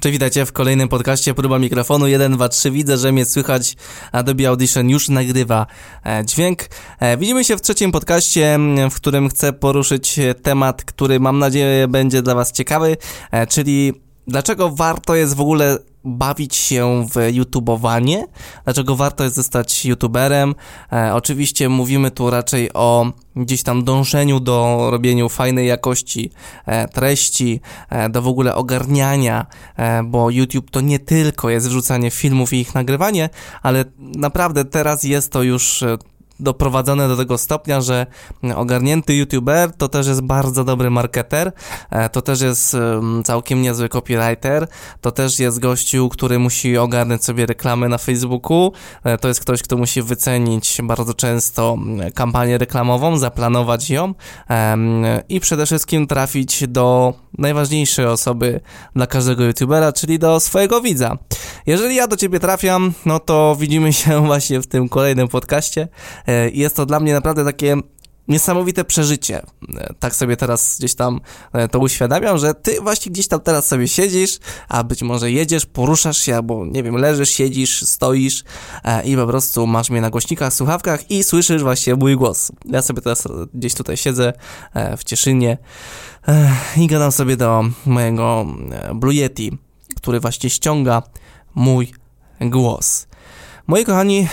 Cześć, witajcie w kolejnym podcaście Próba mikrofonu 1, 2, 3. Widzę, że mnie słychać. Adobe Audition już nagrywa e, dźwięk. E, widzimy się w trzecim podcaście, w którym chcę poruszyć temat, który mam nadzieję będzie dla Was ciekawy, e, czyli dlaczego warto jest w ogóle bawić się w YouTubeowanie, dlaczego warto jest zostać YouTuberem. E, oczywiście mówimy tu raczej o gdzieś tam dążeniu do robienia fajnej jakości e, treści, e, do w ogóle ogarniania, e, bo YouTube to nie tylko jest wrzucanie filmów i ich nagrywanie, ale naprawdę teraz jest to już e, doprowadzone do tego stopnia, że ogarnięty youtuber to też jest bardzo dobry marketer, e, to też jest całkiem niezły copywriter, to też jest gościu, który musi ogarnąć sobie reklamy na Facebooku, e, to jest ktoś, kto musi wycenić bardzo często kampanię reklamową, zaplanować ją i przede wszystkim trafić do najważniejszej osoby dla każdego youtubera, czyli do swojego widza. Jeżeli ja do ciebie trafiam, no to widzimy się właśnie w tym kolejnym podcaście. E, jest to dla mnie naprawdę takie niesamowite przeżycie. E, tak sobie teraz gdzieś tam e, to uświadamiam, że ty właśnie gdzieś tam teraz sobie siedzisz, a być może jedziesz, poruszasz się, albo nie wiem, leżysz, siedzisz, stoisz i po prostu masz mnie na głośnikach, słuchawkach i słyszysz właśnie mój głos. Ja sobie teraz gdzieś tutaj siedzę w Cieszynie i gadam sobie do mojego Blue Yeti, który właśnie ściąga mój głos. Moi kochani,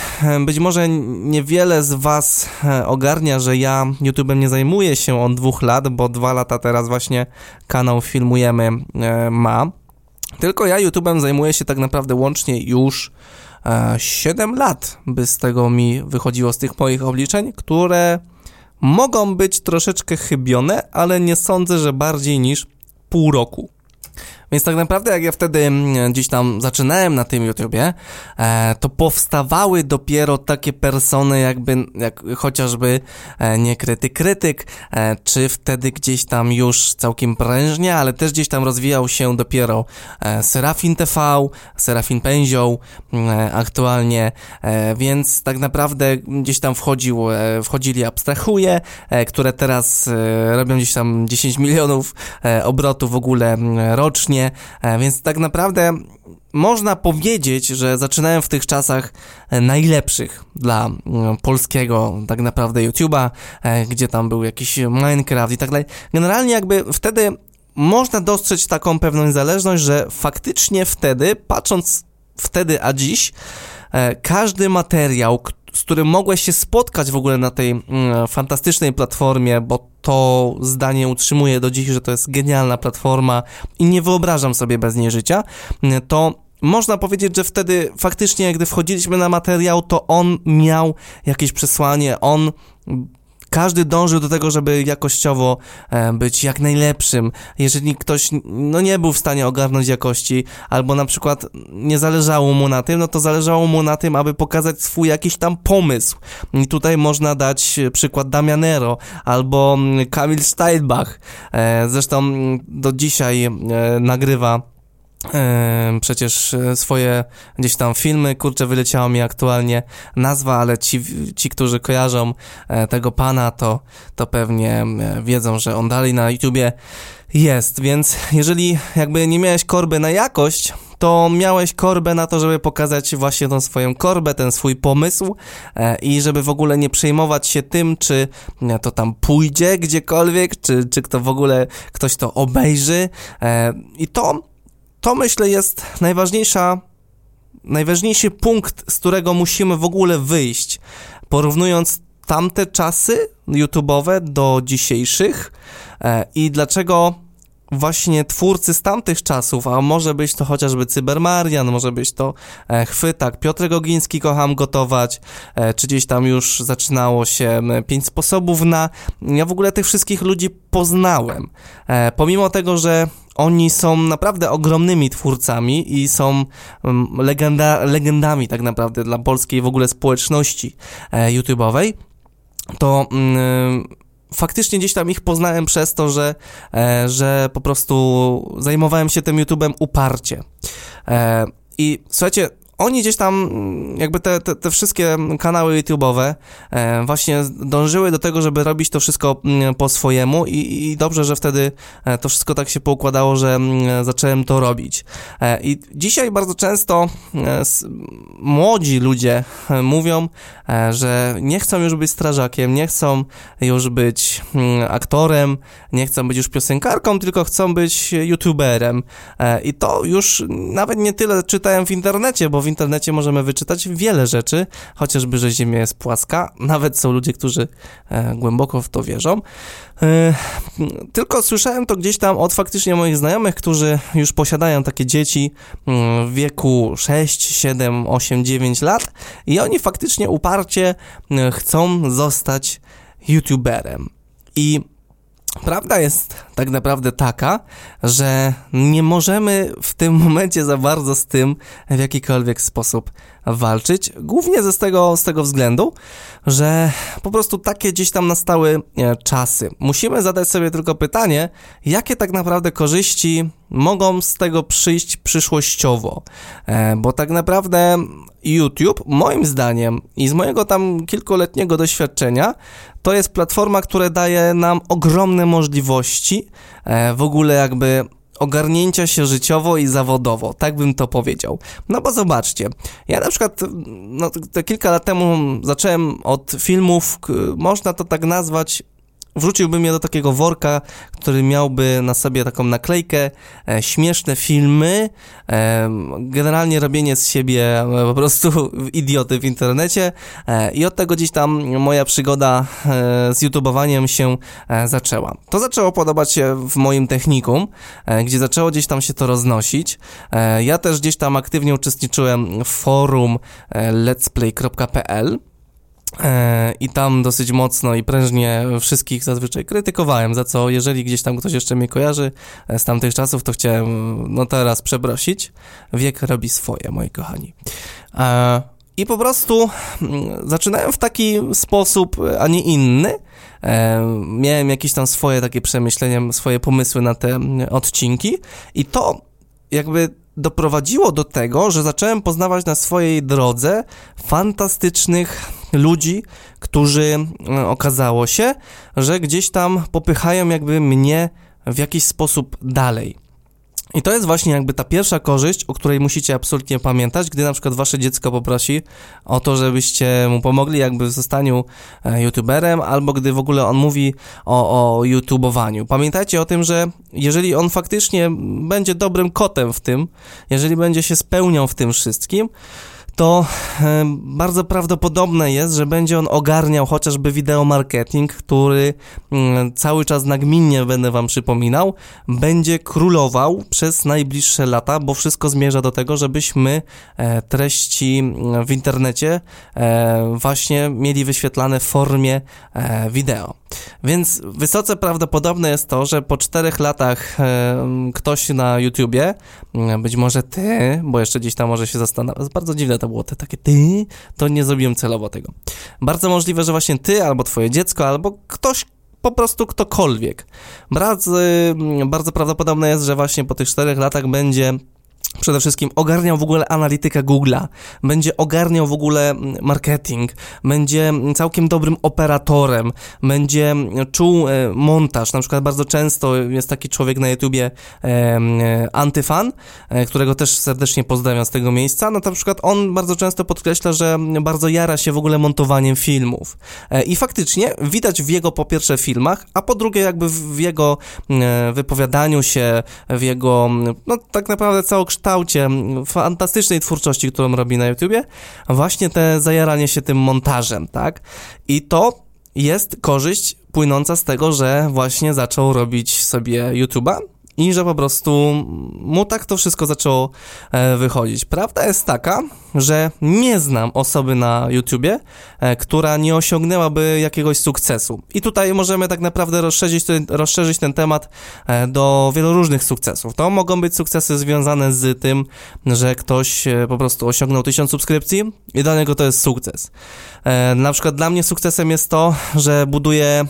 być może niewiele z Was e, ogarnia, że ja YouTube'em nie zajmuję się od dwóch lat, bo dwa lata teraz właśnie kanał Filmujemy e, ma. Tylko ja YouTube'em zajmuję się tak naprawdę łącznie już 7 e, lat, by z tego mi wychodziło, z tych moich obliczeń, które mogą być troszeczkę chybione, ale nie sądzę, że bardziej niż pół roku. Więc tak naprawdę jak ja wtedy mm, gdzieś tam zaczynałem na tym YouTubie, e, to powstawały dopiero takie persony jakby, jak chociażby e, nie krytyk e, czy wtedy gdzieś tam już całkiem prężnie, ale też gdzieś tam rozwijał się dopiero Serafin TV, Serafin Pęzioł aktualnie, więc tak naprawdę gdzieś tam wchodził, wchodzili Abstrahuje, które teraz robią gdzieś tam 10 milionów obrotów w ogóle rocznie, E, więc tak naprawdę można powiedzieć, że zaczynałem w tych czasach e, najlepszych dla polskiego tak naprawdę YouTube'a, e, gdzie tam był jakiś Minecraft i tak dalej. Generalnie jakby wtedy można dostrzec taką pewną zależność, że faktycznie wtedy, patrząc wtedy a dziś, każdy materiał, z którym mogłeś się spotkać w ogóle na tej mm, fantastycznej platformie, bo to zdanie utrzymuję do dziś, że to jest genialna platforma i nie wyobrażam sobie bez niej życia, mm, to można powiedzieć, że wtedy faktycznie, gdy wchodziliśmy na materiał, to on miał jakieś przesłanie, on każdy dążył do tego, żeby jakościowo e, być jak najlepszym. Jeżeli ktoś no, nie był w stanie ogarnąć jakości, albo na przykład nie zależało mu na tym, no to zależało mu na tym, aby pokazać swój jakiś tam pomysł. I tutaj można dać przykład Damianero albo mm, Kamil Steinbach. E, zresztą do dzisiaj e, nagrywa przecież e, swoje gdzieś tam filmy, kurczę, wyleciała mi aktualnie nazwa, ale ci, ci którzy kojarzą e, tego pana, to, to pewnie e, wiedzą, że on dalej na YouTubie jest, więc jeżeli jakby nie miałeś korby na jakość, to miałeś korbę na to, żeby pokazać właśnie tą swoją korbę, ten swój pomysł i żeby w ogóle nie przejmować się tym, czy to tam pójdzie gdziekolwiek, czy, czy kto w ogóle ktoś to obejrzy. I to to myślę jest najważniejsza, najważniejszy punkt, z którego musimy w ogóle wyjść, porównując tamte czasy YouTube'owe do dzisiejszych e, i dlaczego właśnie twórcy z tamtych czasów, a może być to chociażby Cybermarian, może być to e, Chwytak, Piotr Gogiński, kocham gotować, e, czy gdzieś tam już zaczynało się pięć sposobów na... Ja w ogóle tych wszystkich ludzi poznałem. Pomimo tego, że oni są naprawdę ogromnymi twórcami i są legenda, legendami tak naprawdę dla polskiej w ogóle społeczności YouTube'owej, to mm, faktycznie gdzieś tam ich poznałem przez to, że, e, że po prostu zajmowałem się tym YouTube'em uparcie. E, I słuchajcie, oni gdzieś tam, mm, jakby te, te, te wszystkie kanały YouTube'owe e, właśnie dążyły do tego, żeby robić to wszystko mm, po swojemu i, i dobrze, że wtedy e, to wszystko tak się poukładało, że mm, zacząłem to robić. E, I dzisiaj bardzo często e, młodzi ludzie e, mówią, e, że nie chcą już być strażakiem, nie chcą już być aktorem, nie chcą być już piosenkarką, tylko chcą być YouTuberem. I to już nawet nie tyle czytałem w internecie, bo w internecie możemy wyczytać wiele rzeczy, chociażby, że Ziemia jest płaska. Nawet są ludzie, którzy e, głęboko w to wierzą. E, tylko słyszałem to gdzieś tam od faktycznie moich znajomych, którzy już posiadają takie dzieci mm, w wieku 6, 7, 8, 9 lat i oni faktycznie uparcie e, chcą zostać YouTuberem. I Prawda jest tak naprawdę taka, że nie możemy w tym momencie za bardzo z tym w jakikolwiek sposób walczyć, głównie ze z tego, z tego względu, że po prostu takie gdzieś tam nastały e, czasy. Musimy zadać sobie tylko pytanie, jakie tak naprawdę korzyści mogą z tego przyjść przyszłościowo, e, bo tak naprawdę YouTube, moim zdaniem i z mojego tam kilkuletniego doświadczenia, to jest platforma, która daje nam ogromne możliwości e, w ogóle jakby ogarnięcia się życiowo i zawodowo, tak bym to powiedział. No bo zobaczcie, ja na przykład no, te kilka lat temu zacząłem od filmów, można to tak nazwać, wrzuciłbym je do takiego worka, który miałby na sobie taką naklejkę, e, śmieszne filmy, e, generalnie robienie z siebie e, po prostu idioty w internecie e, i od tego gdzieś tam moja przygoda e, z youtubowaniem się e, zaczęła. To zaczęło podobać się w moim technikum, gdzie zaczęło gdzieś tam się to roznosić. ja też gdzieś tam aktywnie uczestniczyłem w forum letsplay.pl I tam dosyć mocno i prężnie wszystkich zazwyczaj krytykowałem, za co jeżeli gdzieś tam ktoś jeszcze mnie kojarzy e, z tamtych czasów, to chciałem no teraz przeprosić. Wiek robi swoje, moi kochani. E, I po prostu mm, zaczynałem w taki sposób, a nie inny. Miałem jakieś tam swoje takie przemyślenia, swoje pomysły na te mm, odcinki i to jakby doprowadziło do tego, że zacząłem poznawać na swojej drodze fantastycznych ludzi, którzy e, okazało się, że gdzieś tam popychają jakby mnie w jakiś sposób dalej. I to jest właśnie jakby ta pierwsza korzyść, o której musicie absolutnie pamiętać, gdy na przykład wasze dziecko poprosi o to, żebyście mu pomogli jakby w zostaniu e, youtuberem, albo gdy w ogóle on mówi o, o youtubowaniu. Pamiętajcie o tym, że jeżeli on faktycznie będzie dobrym kotem w tym, jeżeli będzie się spełniał w tym wszystkim, to e, bardzo prawdopodobne jest, że będzie on ogarniał chociażby wideomarketing, który mm, cały czas nagminnie będę wam przypominał, będzie królował przez najbliższe lata, bo wszystko zmierza do tego, żebyśmy e, treści mm, w internecie e, właśnie mieli wyświetlane w formie wideo. Więc wysoce prawdopodobne jest to, że po czterech latach ktoś na YouTubie, mm, być może ty, bo jeszcze gdzieś tam może się zastanawiać, bardzo dziwne to było te takie ty, to nie zrobiłem celowo tego. Bardzo możliwe, że właśnie ty, albo twoje dziecko, albo ktoś, po prostu ktokolwiek. Bardzo, bardzo prawdopodobne jest, że właśnie po tych czterech latach będzie przede wszystkim ogarniał w ogóle analitykę Google'a, będzie ogarniał w ogóle marketing, będzie całkiem dobrym operatorem, będzie czuł e, montaż. Na przykład bardzo często jest taki człowiek na YouTubie e, Antyfan, e, którego też serdecznie pozdrawiam z tego miejsca. No na przykład on bardzo często podkreśla, że bardzo jara się w ogóle montowaniem filmów. I faktycznie widać w jego po pierwsze filmach, a po drugie jakby w jego wypowiadaniu się, w jego, no tak naprawdę całokształt kształcie fantastycznej twórczości, którą robi na YouTubie, właśnie te zajaranie się tym montażem, tak? I to jest korzyść płynąca z tego, że właśnie zaczął robić sobie YouTube'a, i że po prostu mu tak to wszystko zaczęło e, wychodzić. Prawda jest taka, że nie znam osoby na YouTubie, e, która nie osiągnęłaby jakiegoś sukcesu. I tutaj możemy tak naprawdę rozszerzyć ten, rozszerzyć ten temat e, do wielu różnych sukcesów. To mogą być sukcesy związane z tym, że ktoś po prostu osiągnął tysiąc subskrypcji i dla niego to jest sukces. Na przykład dla mnie sukcesem jest to, że buduję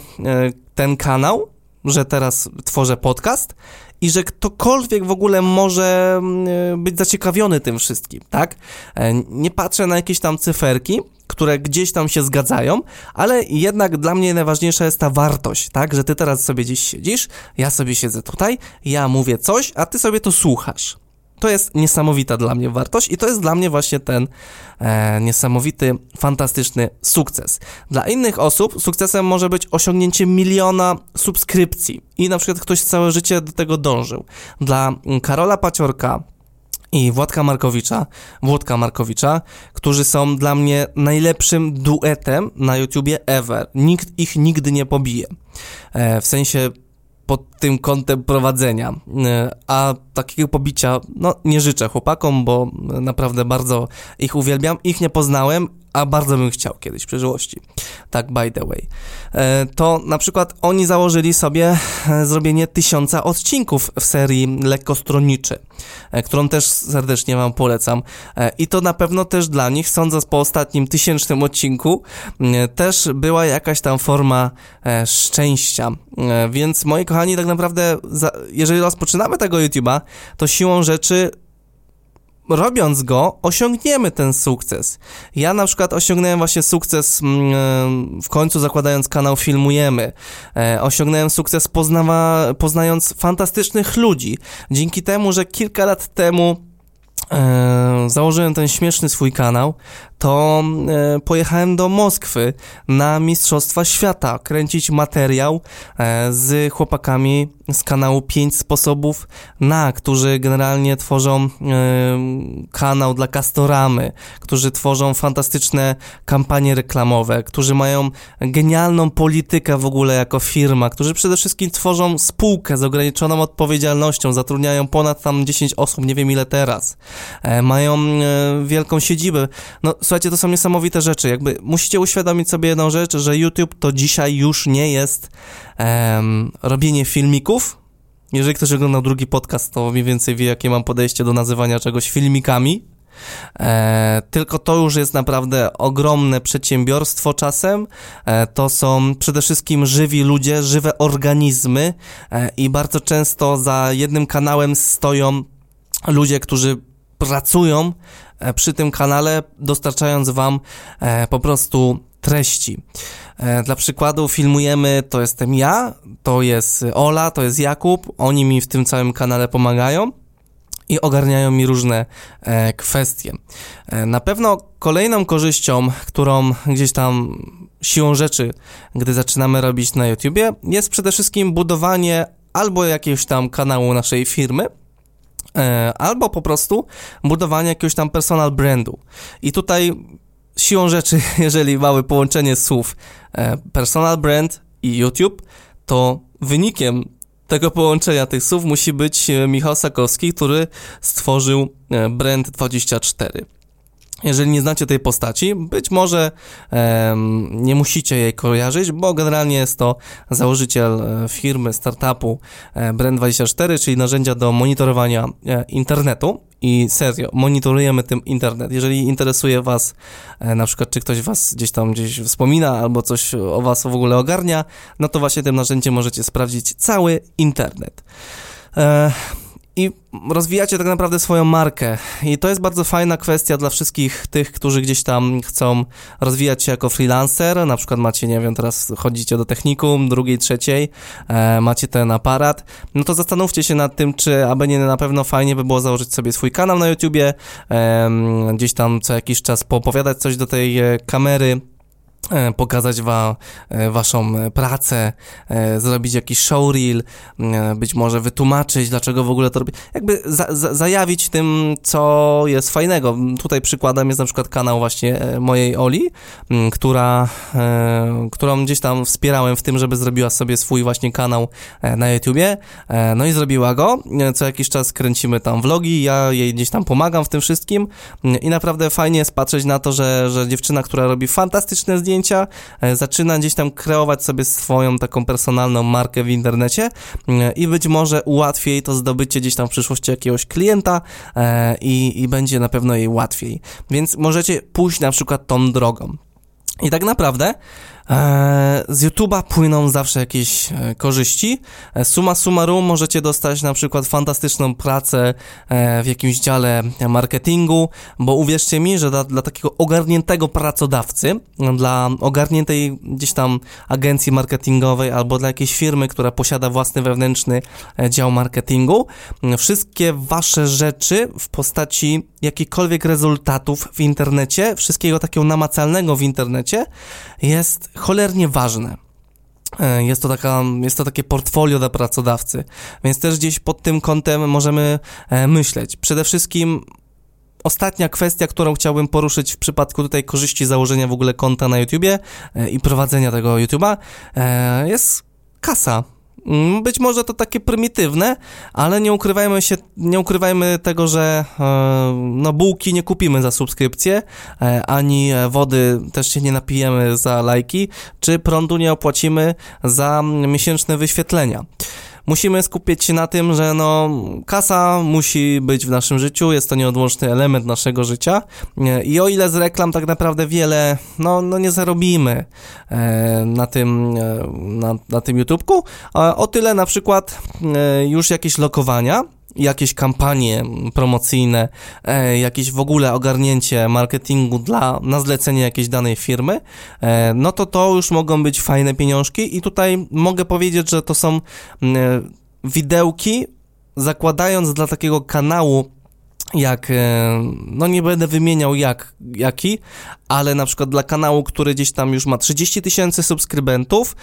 ten kanał, że teraz tworzę podcast i że ktokolwiek w ogóle może mm, być zaciekawiony tym wszystkim, tak? E, nie patrzę na jakieś tam cyferki, które gdzieś tam się zgadzają, ale jednak dla mnie najważniejsza jest ta wartość, tak? Że ty teraz sobie gdzieś siedzisz, ja sobie siedzę tutaj, ja mówię coś, a ty sobie to słuchasz. To jest niesamowita dla mnie wartość i to jest dla mnie właśnie ten e, niesamowity, fantastyczny sukces. Dla innych osób sukcesem może być osiągnięcie miliona subskrypcji i na przykład ktoś całe życie do tego dążył. Dla Karola Paciorka, i Władka Markowicza, Włodka Markowicza, którzy są dla mnie najlepszym duetem na YouTubie ever. Nikt ich nigdy nie pobije. E, w sensie pod tym kątem prowadzenia. E, a takiego pobicia, no nie życzę chłopakom, bo naprawdę bardzo ich uwielbiam. Ich nie poznałem, a bardzo bym chciał kiedyś w przyszłości. Tak, by the way. E, to na przykład oni założyli sobie e, zrobienie tysiąca odcinków w serii Lekkostronniczy, e, którą też serdecznie Wam polecam. I to na pewno też dla nich, sądząc po ostatnim tysięcznym odcinku, też była jakaś tam forma szczęścia. Więc moi kochani, tak naprawdę, jeżeli rozpoczynamy tego YouTube'a, to siłą rzeczy robiąc go, osiągniemy ten sukces. Ja na przykład osiągnąłem właśnie sukces mm, e, w końcu zakładając kanał Filmujemy. E, osiągnąłem sukces poznawa, poznając fantastycznych ludzi. Dzięki temu, że kilka lat temu e, założyłem ten śmieszny swój kanał, to e, pojechałem do Moskwy na Mistrzostwa Świata, kręcić materiał e, z chłopakami z kanału 5 sposobów na, którzy generalnie tworzą e, kanał dla Castoramy, którzy tworzą fantastyczne kampanie reklamowe, którzy mają genialną politykę w ogóle jako firma, którzy przede wszystkim tworzą spółkę z ograniczoną odpowiedzialnością, zatrudniają ponad tam 10 osób, nie wiem ile teraz, mają wielką siedzibę. No słuchajcie, to są niesamowite rzeczy. Jakby musicie uświadomić sobie jedną rzecz, że YouTube to dzisiaj już nie jest robienie filmików. Jeżeli ktoś oglądał drugi podcast, to mniej więcej wie, jakie mam podejście do nazywania czegoś filmikami. E, tylko to już jest naprawdę ogromne przedsiębiorstwo czasem. E, to są przede wszystkim żywi ludzie, żywe organizmy e, i bardzo często za jednym kanałem stoją ludzie, którzy pracują E, przy tym kanale, dostarczając Wam e, po prostu treści. E, dla przykładu filmujemy, to jestem ja, to jest Ola, to jest Jakub, oni mi w tym całym kanale pomagają i ogarniają mi różne kwestie. Na pewno kolejną korzyścią, którą gdzieś tam siłą rzeczy, gdy zaczynamy robić na YouTubie, jest przede wszystkim budowanie albo jakiegoś tam kanału naszej firmy, albo po prostu budowanie jakiegoś tam personal brandu. I tutaj siłą rzeczy, jeżeli mamy połączenie słów e, personal brand i YouTube, to wynikiem tego połączenia tych słów musi być e, Michał Sakowski, który stworzył Brand24. Jeżeli nie znacie tej postaci, być może nie musicie jej kojarzyć, bo generalnie jest to założyciel e, firmy, startupu e, Brand24, czyli narzędzia do monitorowania e, internetu. I serio, monitorujemy tym internet. Jeżeli interesuje Was, na przykład, czy ktoś Was gdzieś tam gdzieś wspomina, albo coś o Was w ogóle ogarnia, no to właśnie tym narzędziem możecie sprawdzić cały internet. I rozwijacie tak naprawdę swoją markę. I to jest bardzo fajna kwestia dla wszystkich tych, którzy gdzieś tam chcą rozwijać się jako freelancer. Na przykład macie, nie wiem, teraz chodzicie do technikum, drugiej, trzeciej, e, macie ten aparat. No to zastanówcie się nad tym, czy aby nie na pewno fajnie by było założyć sobie swój kanał na YouTubie, e, gdzieś tam co jakiś czas poopowiadać coś do tej e, kamery pokazać wa, e, waszą pracę, e, zrobić jakiś showreel, być może wytłumaczyć, dlaczego w ogóle to robi. Jakby za, za, zajawić tym, co jest fajnego. Tutaj przykładem jest na przykład kanał właśnie mojej Oli, która, którą gdzieś tam wspierałem w tym, żeby zrobiła sobie swój właśnie kanał na YouTubie. No i zrobiła go. Co jakiś czas kręcimy tam vlogi, ja jej gdzieś tam pomagam w tym wszystkim i naprawdę fajnie jest patrzeć na to, że, że dziewczyna, która robi fantastyczne zdjęcia, zdjęcia, e, zaczyna gdzieś tam kreować sobie swoją taką personalną markę w internecie e, i być może ułatwi jej to zdobycie gdzieś tam w przyszłości jakiegoś klienta e, i, i będzie na pewno jej łatwiej. Więc możecie pójść na przykład tą drogą. I tak naprawdę z YouTube'a płyną zawsze jakieś e, korzyści. E, suma summarum możecie dostać na przykład fantastyczną pracę w jakimś dziale marketingu, bo uwierzcie mi, że dla, dla takiego ogarniętego pracodawcy, dla ogarniętej gdzieś tam agencji marketingowej albo dla jakiejś firmy, która posiada własny wewnętrzny dział marketingu, wszystkie wasze rzeczy w postaci jakichkolwiek rezultatów w internecie, wszystkiego takiego namacalnego w internecie jest cholernie ważne. E, jest to, taka, jest to takie portfolio dla pracodawcy, więc też gdzieś pod tym kątem możemy e, myśleć. Przede wszystkim ostatnia kwestia, którą chciałbym poruszyć w przypadku tutaj korzyści założenia w ogóle konta na YouTubie e, i prowadzenia tego YouTuba jest kasa. Mm, być może to takie prymitywne, ale nie ukrywajmy się, nie ukrywajmy tego, że e, no bułki nie kupimy za subskrypcję, e, ani wody też się nie napijemy za lajki, czy prądu nie opłacimy za miesięczne wyświetlenia musimy skupić się na tym, że no, kasa musi być w naszym życiu, jest to nieodłączny element naszego życia. I o ile z reklam tak naprawdę wiele, no, no nie zarobimy e, na tym, e, na, na tym YouTubeku, o tyle na przykład e, już jakieś lokowania, jakieś kampanie promocyjne, e, jakieś w ogóle ogarnięcie marketingu dla, na zlecenie jakiejś danej firmy, e, no to to już mogą być fajne pieniążki i tutaj mogę powiedzieć, że to są e, widełki, zakładając dla takiego kanału jak, no nie będę wymieniał jak, jaki, ale na przykład dla kanału, który gdzieś tam już ma 30 tysięcy subskrybentów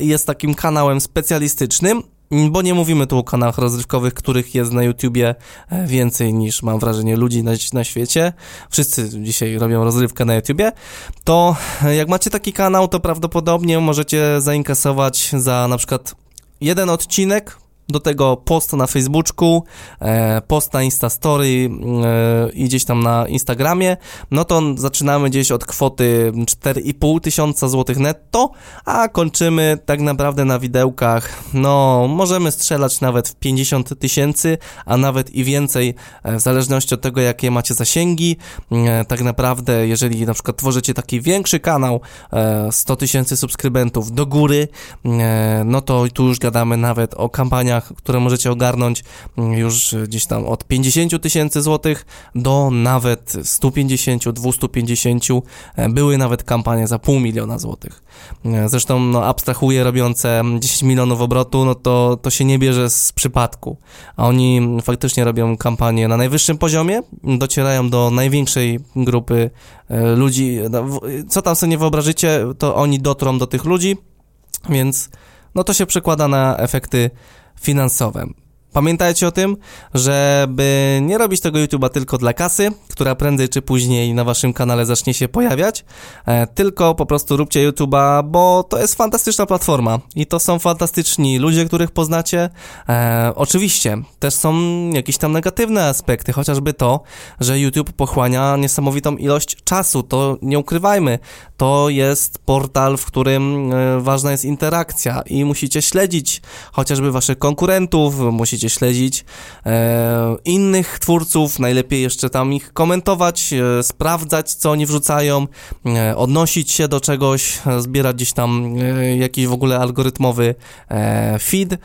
i jest takim kanałem specjalistycznym, bo nie mówimy tu o kanałach rozrywkowych, których jest na YouTubie e, więcej niż mam wrażenie ludzi na, na świecie. Wszyscy dzisiaj robią rozrywkę na YouTubie. To e, jak macie taki kanał, to prawdopodobnie możecie zainkasować za na przykład jeden odcinek do tego post na Facebooku, e, post na Instastory e, i gdzieś tam na Instagramie, no to zaczynamy gdzieś od kwoty 4,5 tysiąca złotych netto, a kończymy tak naprawdę na widełkach, no możemy strzelać nawet w 50 tysięcy, a nawet i więcej, e, w zależności od tego, jakie macie zasięgi. Tak naprawdę, jeżeli na przykład tworzycie taki większy kanał, 100 tysięcy subskrybentów do góry, no to tu już gadamy nawet o kampaniach które możecie ogarnąć mm, już gdzieś tam od 50 tysięcy złotych do nawet 150, 250. E, były nawet kampanie za pół miliona złotych. E, zresztą no, abstrahuję robiące 10 milionów obrotu, no to, to się nie bierze z przypadku. A oni faktycznie robią kampanie na najwyższym poziomie, docierają do największej grupy e, ludzi. No, co tam sobie nie wyobrażycie, to oni dotrą do tych ludzi, więc no to się przekłada na efekty finansowe. Pamiętajcie o tym, żeby nie robić tego YouTube'a tylko dla kasy, która prędzej czy później na waszym kanale zacznie się pojawiać, e, tylko po prostu róbcie YouTube'a, bo to jest fantastyczna platforma i to są fantastyczni ludzie, których poznacie. E, oczywiście też są jakieś tam negatywne aspekty, chociażby to, że YouTube pochłania niesamowitą ilość czasu, to nie ukrywajmy, to jest portal, w którym e, ważna jest interakcja i musicie śledzić chociażby waszych konkurentów, musicie musicie śledzić e, innych twórców, najlepiej jeszcze tam ich komentować, e, sprawdzać, co oni wrzucają, e, odnosić się do czegoś, zbierać gdzieś tam e, jakiś w ogóle algorytmowy e, feed.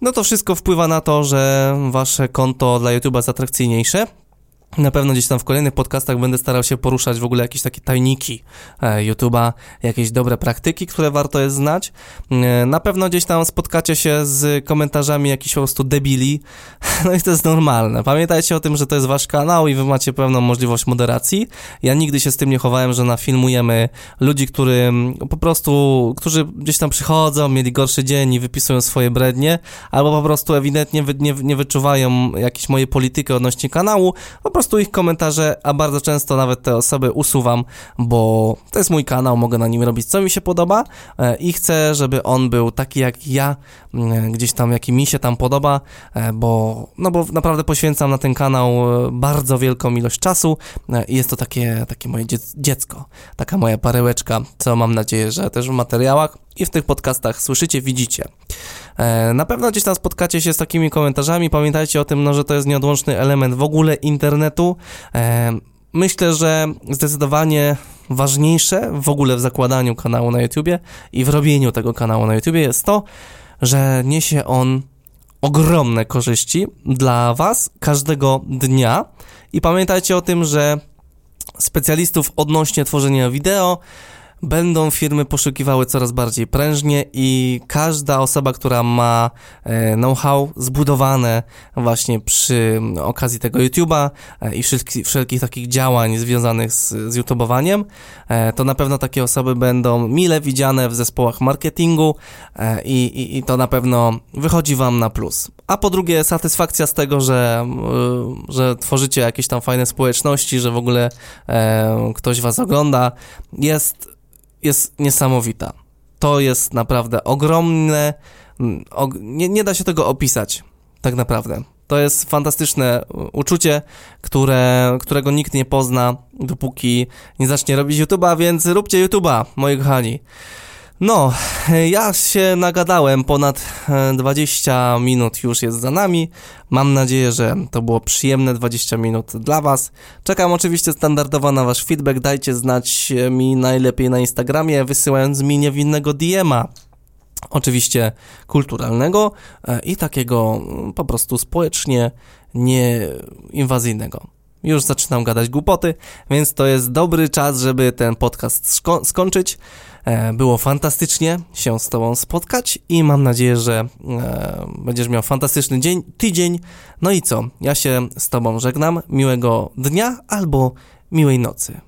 No to wszystko wpływa na to, że wasze konto dla YouTube'a jest atrakcyjniejsze. Na pewno gdzieś tam w kolejnych podcastach będę starał się poruszać w ogóle jakieś takie tajniki e, YouTube'a, jakieś dobre praktyki, które warto jest znać. E, na pewno gdzieś tam spotkacie się z komentarzami jakichś po prostu debili, no i to jest normalne. Pamiętajcie o tym, że to jest wasz kanał i wy macie pewną możliwość moderacji. Ja nigdy się z tym nie chowałem, że nafilmujemy ludzi, którzy po prostu, którzy gdzieś tam przychodzą, mieli gorszy dzień i wypisują swoje brednie, albo po prostu ewidentnie nie, nie wyczuwają jakiejś mojej polityki odnośnie kanału, po prostu prostu ich komentarze, a bardzo często nawet te osoby usuwam, bo to jest mój kanał, mogę na nim robić co mi się podoba e, i chcę, żeby on był taki jak ja, mm, gdzieś tam jaki mi się tam podoba, e, bo no bo naprawdę poświęcam na ten kanał e, bardzo wielką ilość czasu i jest to takie, takie moje dziecko, taka moja parełeczka, co mam nadzieję, że też w materiałach i w tych podcastach słyszycie, widzicie. E, na pewno gdzieś tam spotkacie się z takimi komentarzami. Pamiętajcie o tym, no, że to jest nieodłączny element w ogóle internetu. E, myślę, że zdecydowanie ważniejsze w ogóle w zakładaniu kanału na YouTubie i w robieniu tego kanału na YouTubie jest to, że niesie on ogromne korzyści dla Was każdego dnia. I pamiętajcie o tym, że specjalistów odnośnie tworzenia wideo będą firmy poszukiwały coraz bardziej prężnie i każda osoba, która ma e, know-how zbudowane właśnie przy okazji tego YouTube'a e, i wszelkich, wszelkich takich działań związanych z, z YouTubeowaniem, e, to na pewno takie osoby będą mile widziane w zespołach marketingu i, i, i to na pewno wychodzi Wam na plus. A po drugie, satysfakcja z tego, że, że tworzycie jakieś tam fajne społeczności, że w ogóle ktoś Was ogląda, jest jest niesamowita. To jest naprawdę ogromne, mm, nie, nie da się tego opisać, tak naprawdę. To jest fantastyczne uczucie, które, którego nikt nie pozna, dopóki nie zacznie robić YouTube'a, więc róbcie YouTube'a, moi kochani. No, ja się nagadałem, ponad 20 e, minut już jest za nami. Mam nadzieję, że to było przyjemne 20 minut dla Was. Czekam oczywiście standardowo na Wasz feedback. Dajcie znać mi najlepiej na Instagramie, wysyłając mi niewinnego DM-a. Oczywiście kulturalnego e, i takiego mm, po prostu społecznie nieinwazyjnego już zaczynam gadać głupoty, więc to jest dobry czas, żeby ten podcast skończyć. E, było fantastycznie się z Tobą spotkać i mam nadzieję, że e, będziesz miał fantastyczny dzień, tydzień. No i co? Ja się z Tobą żegnam. Miłego dnia albo miłej nocy.